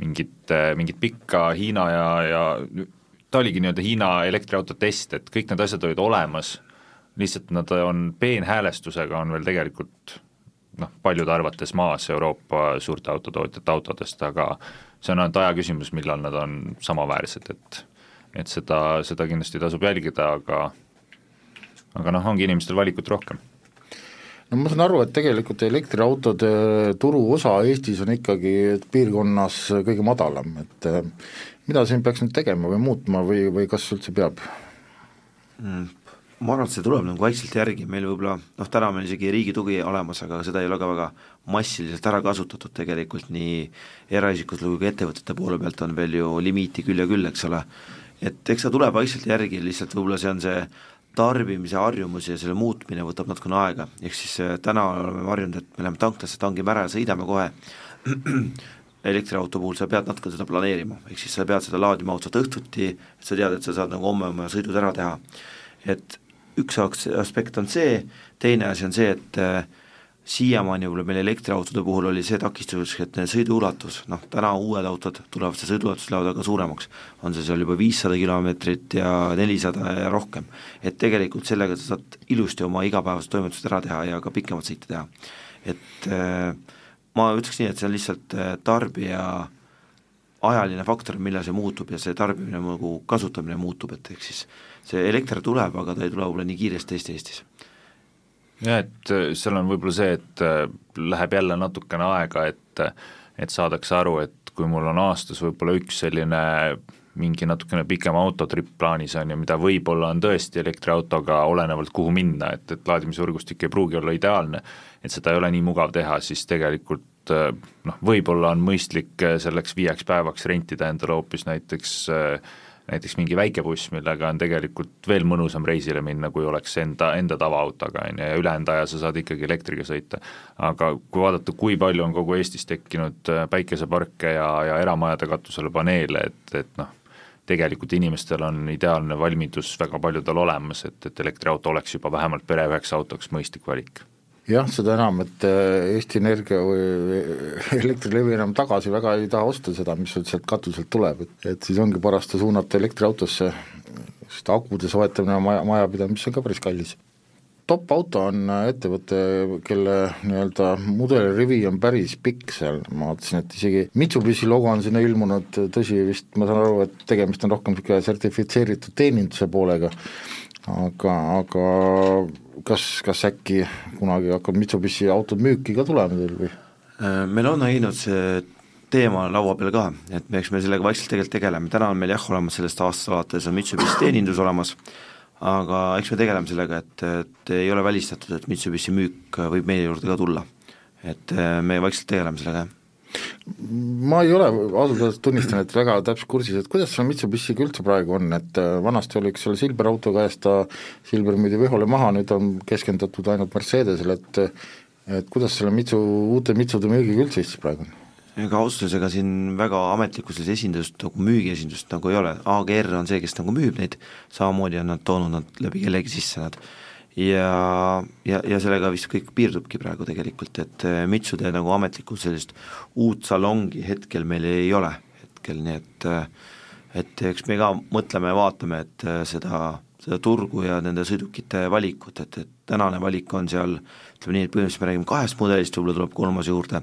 mingit, mingit pikka Hiina ja, ja ta oligi nii-öelda Hiina elektriauto test, et kõik need asjad olid olemas, lihtsalt nad on peenhäälestusega, on veel tegelikult noh, paljude arvates maas Euroopa suurte autotootjate autodest, aga see on ainult aja küsimus, millal nad on samaväärsed, et et seda, seda kindlasti tasub jälgida, aga aga noh, ongi inimestel valikut rohkem no ma saan aru, et tegelikult elektriautode turuosa Eestis on ikkagi piirkonnas kõige madalam, et eh, mida siin peaks nüüd tegema või muutma või, või kas üldse peab mm,? ma arvan, et see tuleb nagu vaikselt järgi, meil võib-olla noh, täna meil isegi riigi tugi olemas, aga seda ei ole ka väga massiliselt ära kasutatud tegelikult nii eraisikutel kui ka ettevõtete poole pealt on veel ju limiiti küll ja küll, eks ole et eks ta tuleb vaikselt järgi, lihtsalt võib-olla see on see tarbimise harjumus ja selle muutmine võtab natukene aega, ehk siis äh, täna oleme harjunud, et me läheme tanklasse, tangime ära ja sõidame kohe, elektriauto puhul. Sa pead natuke seda planeerima, ehk siis sa pead seda laadima otseselt õhtuti, et sa tead, et sa saad nagu homme oma sõidud ära teha. et üks aspekt on see, teine asi on see, et äh, siiamaani võib-olla meil elektriautode puhul oli see takistuseks, et sõiduulatus, noh täna uued autod tulevad see sõiduulatus lähevad väga suuremaks, on see seal juba viissada kilomeetrit ja nelisada ja rohkem. et tegelikult sellega sa saad ilusti oma igapäevased toimetused ära teha ja ka pikemat sõite teha. et äh, ma ütleks nii, et see on lihtsalt äh, tarbija ajaline faktor, millal see muutub ja see tarbimine nagu kasutamine muutub, et ehk siis see elekter tuleb, aga ta ei tule võib-olla nii kiiresti Eesti Eestis jah, et äh, seal on võib-olla see, et äh, läheb jälle natukene aega, et et saadakse aru, et kui mul on aastas võib-olla üks selline mingi natukene pikem autotripp plaanis on ju, mida võib-olla on tõesti elektriautoga, olenevalt kuhu minna, et, et laadimisvõrgustik ei pruugi olla ideaalne, et seda ei ole nii mugav teha, siis tegelikult äh, noh, võib-olla on mõistlik selleks viieks päevaks rentida endale hoopis näiteks äh, näiteks mingi väike buss, millega on tegelikult veel mõnusam reisile minna, kui oleks enda, enda tavaautoga, on ju, ja ülejäänud aja sa saad ikkagi elektriga sõita. aga kui vaadata, kui palju on kogu Eestis tekkinud äh, päikeseparke ja, ja eramajade katusele paneele, et, et noh, tegelikult inimestel on ideaalne valmidus väga paljudel olemas, et, et elektriauto oleks juba vähemalt pere üheks autoks mõistlik valik jah, seda enam, et äh, Eesti Energia või Elektrilevi enam tagasi väga ei taha osta seda, mis sealt katuselt tuleb, et, et siis ongi paras ta suunata elektriautosse, sest akude soetamine maja, majapidamises on ka päris kallis. Top Auto on ettevõte, kelle nii-öelda mudelirivi on päris pikk seal, ma vaatasin, et isegi Mitsubishi logo on sinna ilmunud, tõsi, vist ma saan aru, et tegemist on rohkem niisugune sertifitseeritud teeninduse poolega, aga, aga kas, kas äkki kunagi hakkab Mitsubishi autod müüki ka tulema teil või? Äh, meil on näinud see teema laua peal ka, et me, eks me sellega vaikselt tegelikult tegeleme, täna on meil jah, olemas sellest aastast alates on Mitsubishi teenindus olemas, aga eks me tegeleme sellega, et, et ei ole välistatud, et Mitsubishi müük võib meie juurde ka tulla. et äh, me vaikselt tegeleme sellega, jah ma ei ole, ausalt öeldes tunnistan, et väga täpselt kursis, et kuidas seal Mitsubishiga üldse praegu on, et äh, vanasti oli üks seal Silver auto käes, ta, Silver müüdi Vihole maha, nüüd on keskendatud ainult Mercedesele, et et kuidas selle Mitsu, uute Mitsude müügiga üldse Eestis praegu on? ega ausalt öeldes, ega siin väga ametlikku sellist esindust nagu müügiesindust nagu ei ole, AGR on see, kes nagu müüb neid, samamoodi on nad toonud nad läbi kellegi sisse nad ja, ja, ja sellega vist kõik piirdubki praegu tegelikult, et äh, Mitsude nagu ametlikult sellist uut salongi hetkel meil ei ole hetkel, nii et äh, et eks me ka mõtleme ja vaatame, et äh, seda, seda turgu ja nende sõidukite valikut, et, et tänane valik on seal ütleme nii, et põhimõtteliselt me räägime kahest mudelist, võib-olla tuleb kolmas juurde,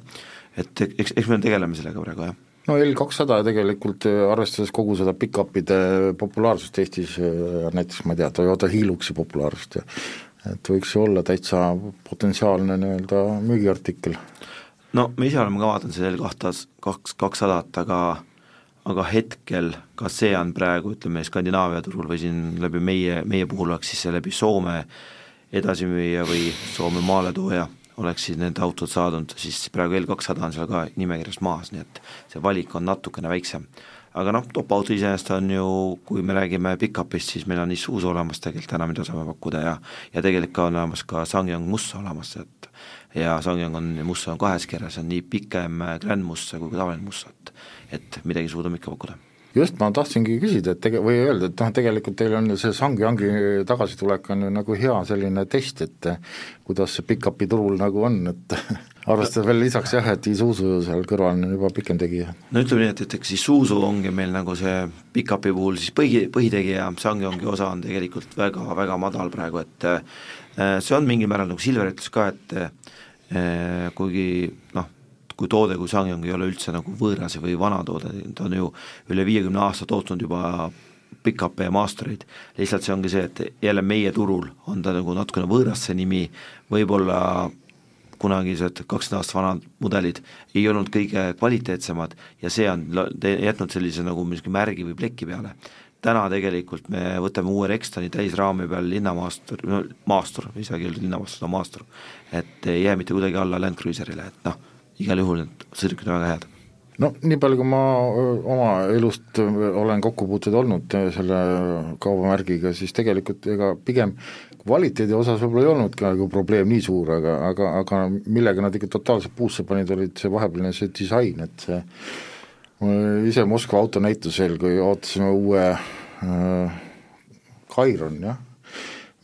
et eks, eks me tegeleme sellega praegu, jah no L kakssada tegelikult arvestades kogu seda pick-up'ide populaarsust Eestis, näiteks ma ei tea, Toyota Hiluxi populaarsust ja et võiks ju olla täitsa potentsiaalne nii-öelda müügiartikkel. no me ise oleme ka vaadanud seda L kahtas, kaks, kakssadat, aga aga hetkel ka see on praegu ütleme Skandinaavia turul või siin läbi meie, meie puhul oleks siis see läbi Soome edasimüüja või Soome maaletooja oleks siis need autod saadud, siis praegu L kakssada on seal ka nimekirjas maas, nii et see valik on natukene väiksem. Aga noh, top-auto iseenesest on ju, kui me räägime pick-up'ist, siis meil on Isuzu olemas tegelikult täna, mida saame pakkuda ja ja tegelikult on olemas ka Sangyong Musso olemas, et ja Sangyong on, Musso on kahes keeles, on nii pikem Grand Musso kui ka tavaline Musso, et et midagi suudame ikka pakkuda just, ma tahtsingi küsida, et tege-, või öelda, et noh, tegelikult teil on ju see Sangyangi tagasitulek on ju nagu hea selline test, et kuidas see pick-up'i turul nagu on, et arvestades veel lisaks jah, et Isuzu seal kõrval on juba pikem tegija. no ütleme nii, et, et eks Isuzu ongi meil nagu see pick-up'i puhul siis põhi, põhitegija, Sangyongi osa on tegelikult väga, väga madal praegu, et äh, see on mingil määral nagu Silver ütles ka, et äh, kuigi noh, kui toode kui Sangyong ei ole üldse nagu võõras või vana toode, ta on ju üle viiekümne aasta tootnud juba pick-up'e ja mastereid, lihtsalt see ongi see, et jälle meie turul on ta nagu natukene võõras, see nimi, võib-olla kunagised kakskümmend aastat vanad mudelid ei olnud kõige kvaliteetsemad ja see on jätnud sellise nagu mingi märgi või pleki peale. täna tegelikult me võtame uue Rextoni täisraami peal linnamaastur, no maastur, ei saagi öelda linnamaastur, on maastur, et ei jää mitte kuidagi alla Land Cruiserile, et noh, igal juhul need sõidukid on väga head. No nii palju, kui ma oma elust olen kokkupuuteid olnud selle kaubamärgiga, siis tegelikult ega pigem kvaliteedi osas võib-olla ei olnudki nagu probleem nii suur, aga, aga, aga millega nad ikka totaalselt puusse panid, olid see vahepealne see disain, et see ise Moskva autonäitusel, kui ootasime uue äh, Kairon, jah,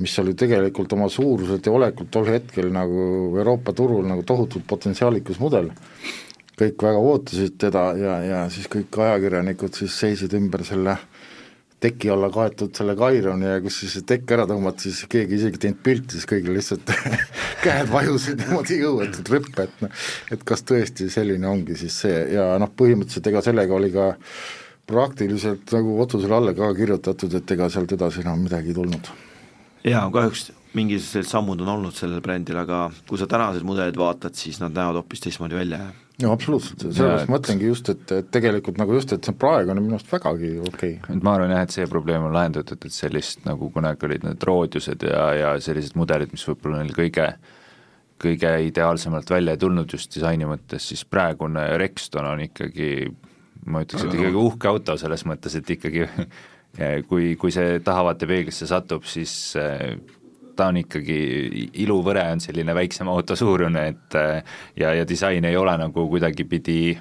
mis oli tegelikult oma suuruselt ja olekult tol hetkel nagu Euroopa turul nagu tohutult potentsiaalikas mudel, kõik väga ootasid teda ja, ja siis kõik ajakirjanikud siis seisid ümber selle teki alla kaetud selle kaironi ja kus siis see tekk ära tõmmati, siis keegi isegi teinud pilti, siis kõigil lihtsalt käed vajusid niimoodi jõuetud rüppe, et noh, et kas tõesti selline ongi siis see ja noh, põhimõtteliselt ega sellega oli ka praktiliselt nagu otsusele alla ka kirjutatud, et ega sealt edasi enam midagi ei tulnud. Jaa, kahjuks mingisugused sammud on olnud sellel brändil, aga kui sa tänased mudelid vaatad, siis nad näevad hoopis teistmoodi välja no absoluutselt, sellepärast ma mõtlengi just, et, et tegelikult nagu just, et see praegu on minu arust vägagi okei. Okay.. et ma arvan jah, et see probleem on lahendatud, et sellist nagu kunagi olid need roodiused ja, ja sellised mudelid, mis võib-olla neil kõige kõige ideaalsemalt välja ei tulnud just disaini mõttes, siis praegune Rexton on ikkagi ma ütleks, et ikkagi uhke auto selles mõttes, et ikkagi kui, kui see tahavaatepeeglisse satub, siis ta on ikkagi, iluvõre on selline väiksema auto suurune, et ja, ja disain ei ole nagu kuidagipidi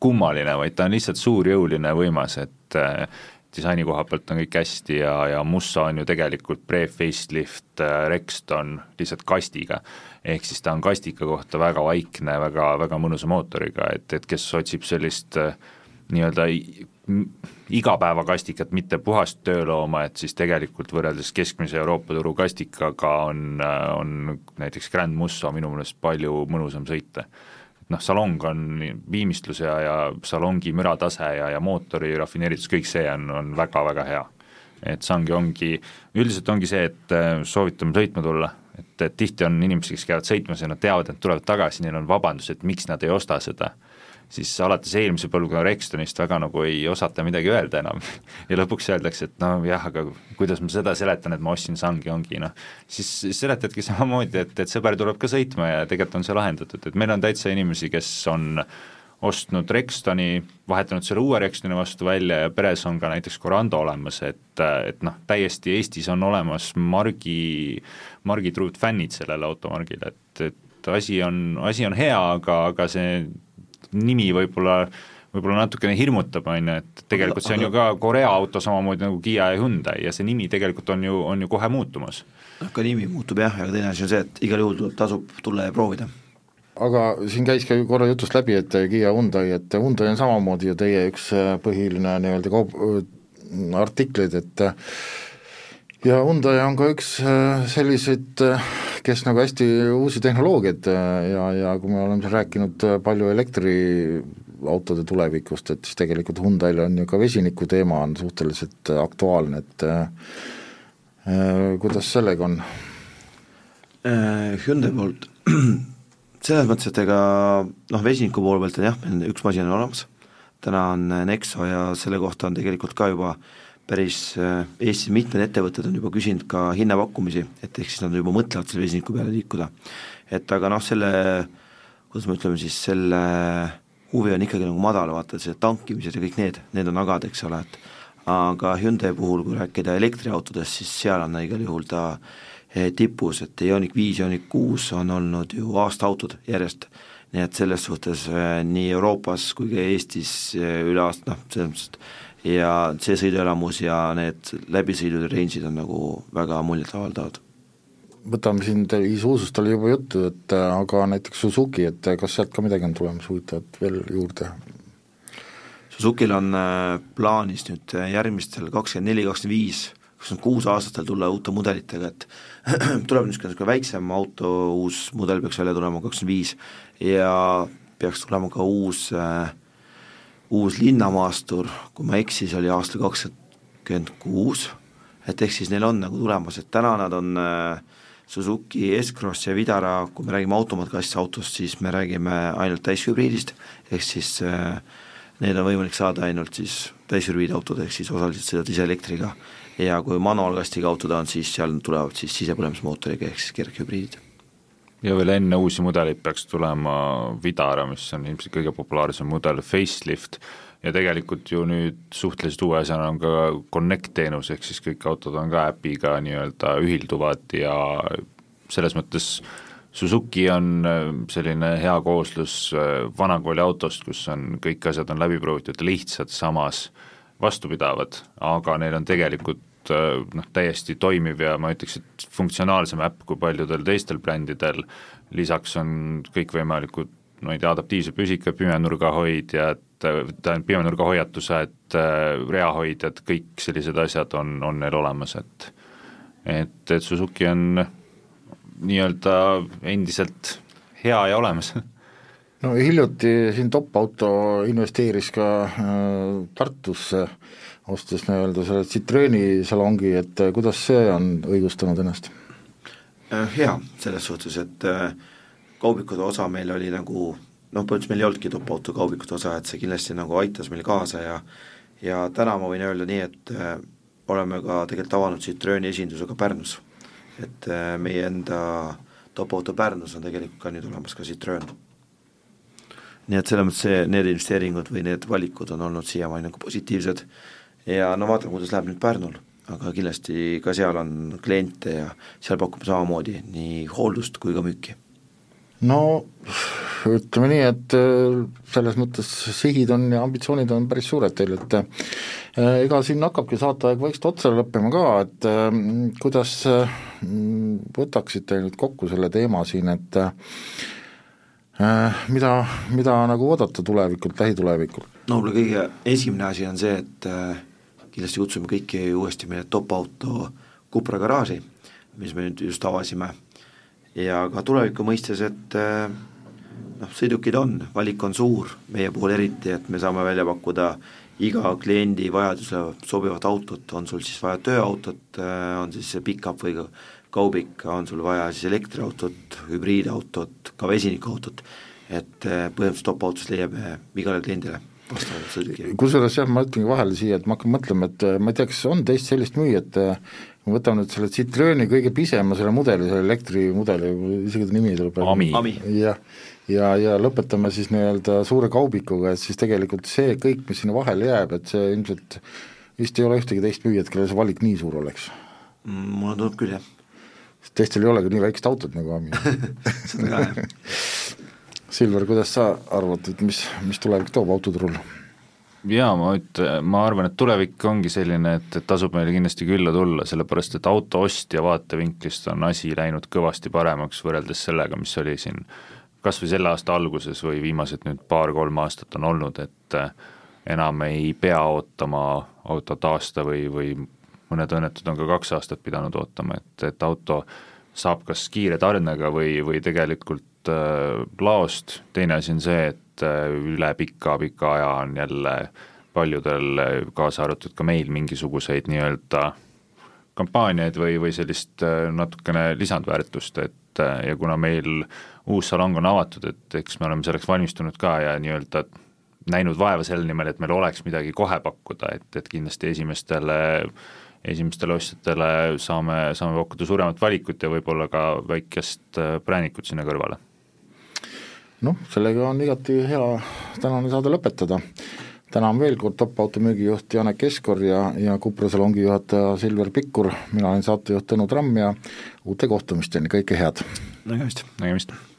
kummaline, vaid ta on lihtsalt suur, jõuline, võimas, et disaini koha pealt on kõik hästi ja, ja Mussa on ju tegelikult pre-facelift Rexton lihtsalt kastiga. ehk siis ta on kastika kohta väga vaikne, väga, väga mõnusa mootoriga, et, et kes otsib sellist nii-öelda igapäevakastikat, mitte puhast töölooma, et siis tegelikult võrreldes keskmise Euroopa turu kastikaga on, on näiteks Grand Musso minu meelest palju mõnusam sõita. noh, salong on, viimistlus ja, ja salongi müratase ja, ja mootori rafineeritus, kõik see on, on väga-väga hea. et Sangi ongi, üldiselt ongi see, et äh, soovitame sõitma tulla, et, et tihti on inimesi, kes käivad sõitmas ja nad teavad, et tulevad tagasi, neil on vabandus, et miks nad ei osta seda siis alates eelmise põlvkonna Rextonist väga nagu ei osata midagi öelda enam ja lõpuks öeldakse, et noh jah, aga kuidas ma seda seletan, et ma ostsin sangi, ongi noh, siis seletadki samamoodi, et, et sõber tuleb ka sõitma ja tegelikult on see lahendatud, et meil on täitsa inimesi, kes on ostnud Rextoni, vahetanud selle uue Rextoni vastu välja ja peres on ka näiteks Corando olemas, et, et noh, täiesti Eestis on olemas margi, margitruud fännid sellele automargile, et, et asi on, asi on hea, aga, aga see nimi võib-olla võib-olla natukene hirmutab, on ju, et tegelikult see on ju ka Korea auto samamoodi nagu Kiia ja Hyundai ja see nimi tegelikult on ju, on ju kohe muutumas. ka nimi muutub jah, aga teine asi on see, et igal juhul tasub tulla ja proovida. aga siin käis ka korra jutust läbi, et Kiia Hyundai, et Hyundai on samamoodi ju teie üks põhiline nii-öelda kaup-, artikleid, et ja Hyundai on ka üks selliseid, kes nagu hästi uusi tehnoloogiaid ja, ja kui me oleme siin rääkinud palju elektriautode tulevikust, et siis tegelikult Hyundai'l on ju ka vesiniku teema on suhteliselt aktuaalne, et äh, kuidas sellega on? Hyundai poolt selles mõttes, et ega noh, vesiniku poole pealt on jah, meil üks masin on olemas, täna on Nexo ja selle kohta on tegelikult ka juba äh, päris äh, Eestis mitmed ettevõtted on juba küsinud ka hinnapakkumisi, et ehk siis nad juba mõtlevad selle vesiniku peale liikuda. et aga noh, selle, kuidas me ütleme siis, selle huvi on ikkagi nagu madal, vaata see tankimised ja kõik need, need on agad, eks ole, et aga Hyundai puhul, kui rääkida elektriautodest, siis seal on igal juhul ta eh, tipus, et Ioniq viis, Ioniq kuus on olnud ju aastaautod järjest, nii et selles suhtes eh, nii Euroopas kui ka Eestis eh, üle aasta, noh, selles mõttes, et ja see sõiduelamus ja need läbisõidud ja range'id on nagu väga muljetavaldavad. võtame siin, Isuusust oli juba juttu, et äh, aga näiteks Suzuki, et äh, kas sealt ka midagi on tulemas huvitavat veel juurde? Suzukil on äh, plaanis nüüd järgmistel kakskümmend neli, kakskümmend viis, kakskümmend kuus aastatel tulla uute mudelitega, et tuleb niisugune, niisugune väiksem auto, uus mudel peaks välja tulema kakskümmend viis ja peaks tulema ka uus äh, uus linnamaastur, kui ma ei eksi, see oli aastal kakskümmend kuus, et ehk siis neil on nagu tulemas, et täna nad on äh, Suzuki S-Cross ja Vidara, kui me räägime automaatklass autost, siis me räägime ainult täishübriidist, ehk siis äh, need on võimalik saada ainult siis täishübriidautod, ehk siis osaliselt sõidavad ise elektriga. Ja kui manuaalkastiga autod on, siis seal tulevad siis sisepõlemismootoriga ehk siis kerghübriidid ja veel enne uusi mudeleid peaks tulema Vidara, mis on ilmselt kõige populaarsem mudel, facelift, ja tegelikult ju nüüd suhteliselt uue asjana on ka Connect teenus, ehk siis kõik autod on ka äpiga nii-öelda ühilduvad ja selles mõttes Suzuki on äh, selline hea kooslus äh, vanakooli autost, kus on, kõik asjad on läbi proovitud, lihtsad, samas vastupidavad, aga neil on tegelikult noh, täiesti toimiv ja ma ütleks, et funktsionaalsem äpp kui paljudel teistel brändidel, lisaks on kõikvõimalikud ma ei tea, adaptiivsed püsikad, pimenurgahoidjad, tähendab pimenurga hoiatused, reahoidjad, kõik sellised asjad on, on neil olemas, et et, et Suzuki on nii-öelda endiselt hea ja olemas. No hiljuti siin Top Auto investeeris ka äh, Tartusse, ostes nii-öelda selle Citroeni salongi, et äh, kuidas see on õigustanud ennast? Äh, hea, selles suhtes, et äh, kaubikute osa meil oli nagu noh, põhimõtteliselt meil ei olnudki Top Auto kaubikute osa, et see kindlasti nagu aitas meil kaasa ja ja täna ma võin öelda nii, et oleme ka tegelikult avanud Citroeni esinduse ka Pärnus. et meie enda Top Auto Pärnus on tegelikult ka nüüd olemas ka Citroen nii et selles mõttes see, need investeeringud või need valikud on olnud siiamaani nagu positiivsed ja no vaatame, kuidas läheb nüüd Pärnul, aga kindlasti ka seal on kliente ja seal pakume samamoodi nii hooldust kui ka müüki. no ütleme nii, et äh, selles mõttes sihid on ja ambitsioonid on päris suured teil, et äh, ega siin hakkabki saateaeg vaikselt otsa lõppema ka, et äh, kuidas võtaksite nüüd kokku selle teema siin, et Äh, mida, mida nagu oodata tulevikult, lähitulevikult? no võib-olla kõige esimene asi on see, et äh, kindlasti kutsume kõiki uuesti meie top auto Cupra garaaži, mis me nüüd just avasime, ja ka tuleviku mõistes, et äh, noh, sõidukid on, valik on suur, meie puhul eriti, et me saame välja pakkuda iga kliendi vajadusele sobivat autot, on sul siis vaja tööautot, on siis pickup või kaubik, on sul vaja siis elektriautot, hübriidautot, ka vesinikuautot, et eh, põhimõtteliselt top-autos leiab eh, igale kliendile. Kusjuures jah, ma ütlengi vahele siia, et ma hakkan mõtlema, et eh, ma ei tea, kas on teist sellist müüjat, ma võtan nüüd selle Citrooni kõige pisema selle mudeli, selle elektrimudeli, isegi ta nimi tuleb Ami, Ami., jah, ja, ja lõpetame siis nii-öelda suure kaubikuga, et siis tegelikult see kõik, mis sinna vahele jääb, et see ilmselt vist ei ole ühtegi teist müüjat, kellel see valik nii suur oleks. Mm, mulle tundub küll, jah sest teistel ei olegi nii väikest autot nagu Ami seda ka, jah. Silver, kuidas sa arvad, et mis, mis tulevik toob autoturul? jaa, ma üt-, ma arvan, et tulevik ongi selline, et, et tasub meile kindlasti külla tulla, sellepärast et auto ostja vaatevinklist on asi läinud kõvasti paremaks võrreldes sellega, mis oli siin kas või selle aasta alguses või viimased nüüd paar-kolm aastat on olnud, et enam ei pea ootama autot aasta või, või mõned õnnetud on ka kaks aastat pidanud ootama, et, et auto saab kas kiire tarnega või, või tegelikult äh, laost, teine asi on see, et äh, üle pika-pika aja on jälle paljudel, kaasa arvatud ka meil, mingisuguseid nii-öelda kampaaniaid või, või sellist äh, natukene lisandväärtust, et äh, ja kuna meil uus salong on avatud, et eks me oleme selleks valmistunud ka ja nii-öelda näinud vaeva selle nimel, et meil oleks midagi kohe pakkuda, et, et kindlasti esimestele äh, esimestele ostjatele saame, saame pakkuda suuremat valikut ja võib-olla ka väikest äh, präänikut sinna kõrvale. Noh, sellega on igati hea tänane saade lõpetada. tänan veel kord top auto müügijuht Janek Keskor ja, ja Kupra salongi juhataja Silver Pikkur, mina olen saatejuht Tõnu Tramm ja uute kohtumisteni, kõike head! nägemist! nägemist!